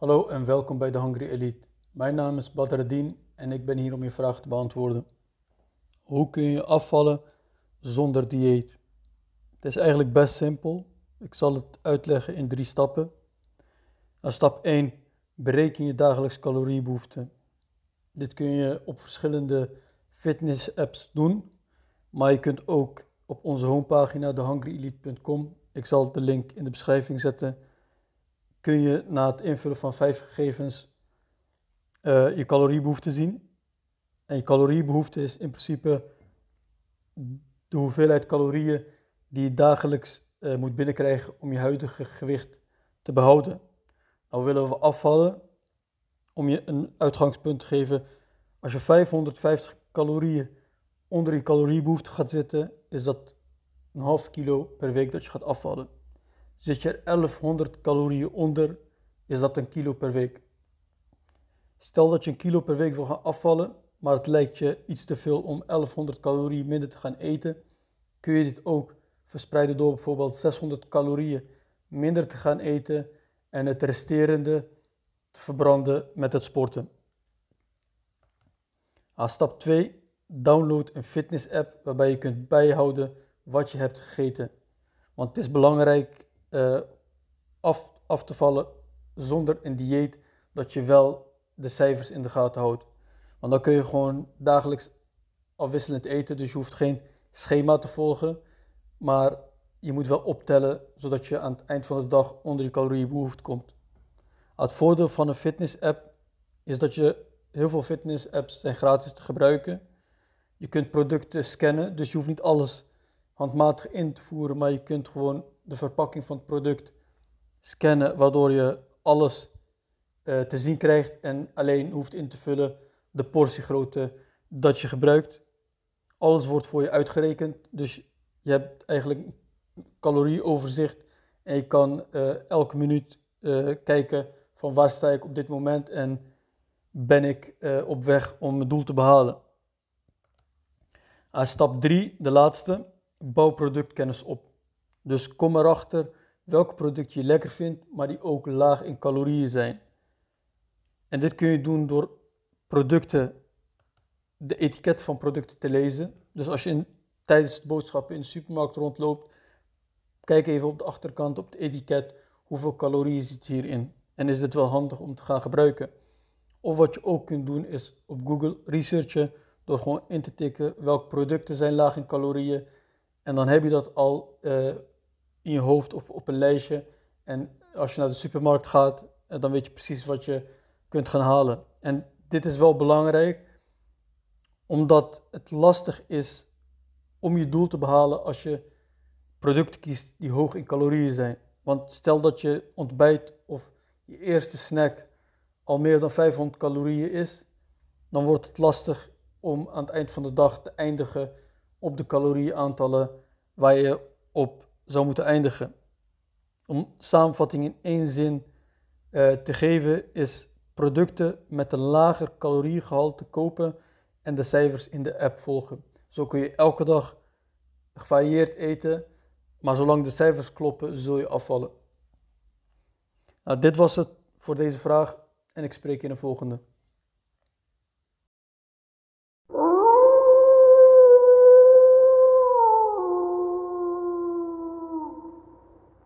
Hallo en welkom bij de Hungry Elite. Mijn naam is Badreddin en ik ben hier om je vragen te beantwoorden. Hoe kun je afvallen zonder dieet? Het is eigenlijk best simpel. Ik zal het uitleggen in drie stappen. Nou, stap 1. Bereken je dagelijks caloriebehoefte. Dit kun je op verschillende fitness apps doen, maar je kunt ook op onze homepagina thehungryelite.com, ik zal de link in de beschrijving zetten, kun je na het invullen van vijf gegevens uh, je caloriebehoefte zien. En je caloriebehoefte is in principe de hoeveelheid calorieën die je dagelijks uh, moet binnenkrijgen om je huidige gewicht te behouden. Nou willen we afvallen. Om je een uitgangspunt te geven, als je 550 calorieën onder je caloriebehoefte gaat zitten, is dat een half kilo per week dat je gaat afvallen. Zit je er 1100 calorieën onder, is dat een kilo per week. Stel dat je een kilo per week wil gaan afvallen, maar het lijkt je iets te veel om 1100 calorieën minder te gaan eten, kun je dit ook verspreiden door bijvoorbeeld 600 calorieën minder te gaan eten en het resterende te verbranden met het sporten. Aan stap 2, download een fitness app waarbij je kunt bijhouden wat je hebt gegeten. Want het is belangrijk uh, af, te vallen zonder een dieet, dat je wel de cijfers in de gaten houdt. Want dan kun je gewoon dagelijks afwisselend eten, dus je hoeft geen schema te volgen, maar je moet wel optellen zodat je aan het eind van de dag onder je caloriebehoefte komt. Het voordeel van een fitness app is dat je heel veel fitness apps zijn gratis te gebruiken. Je kunt producten scannen, dus je hoeft niet alles handmatig in te voeren, maar je kunt gewoon de verpakking van het product scannen, waardoor je alles uh, te zien krijgt en alleen hoeft in te vullen de portiegrootte dat je gebruikt. Alles wordt voor je uitgerekend, dus je hebt eigenlijk calorieoverzicht en je kan uh, elke minuut uh, kijken van waar sta ik op dit moment en ben ik op weg om mijn doel te behalen. Uh, stap 3, de laatste, bouw productkennis op. Dus kom erachter welk product je lekker vindt, maar die ook laag in calorieën zijn. En dit kun je doen door producten, de etiketten van producten te lezen. Dus als je in, tijdens het boodschappen in de supermarkt rondloopt, kijk even op de achterkant op het etiket hoeveel calorieën zit hierin. En is dit wel handig om te gaan gebruiken? Of wat je ook kunt doen is op Google researchen door gewoon in te tikken welke producten zijn laag in calorieën. En dan heb je dat al uh, in je hoofd of op een lijstje. En als je naar de supermarkt gaat, eh, dan weet je precies wat je kunt gaan halen. En dit is wel belangrijk, omdat het lastig is om je doel te behalen als je producten kiest die hoog in calorieën zijn. Want stel dat je ontbijt of je eerste snack al meer dan 500 calorieën is, dan wordt het lastig om aan het eind van de dag te eindigen op de calorieaantallen waar je op zou moeten eindigen. Om samenvatting in één zin uh, te geven is producten met een lager caloriegehalte kopen en de cijfers in de app volgen. Zo kun je elke dag gevarieerd eten, maar zolang de cijfers kloppen, zul je afvallen. Nou, dit was het voor deze vraag en ik spreek in de volgende.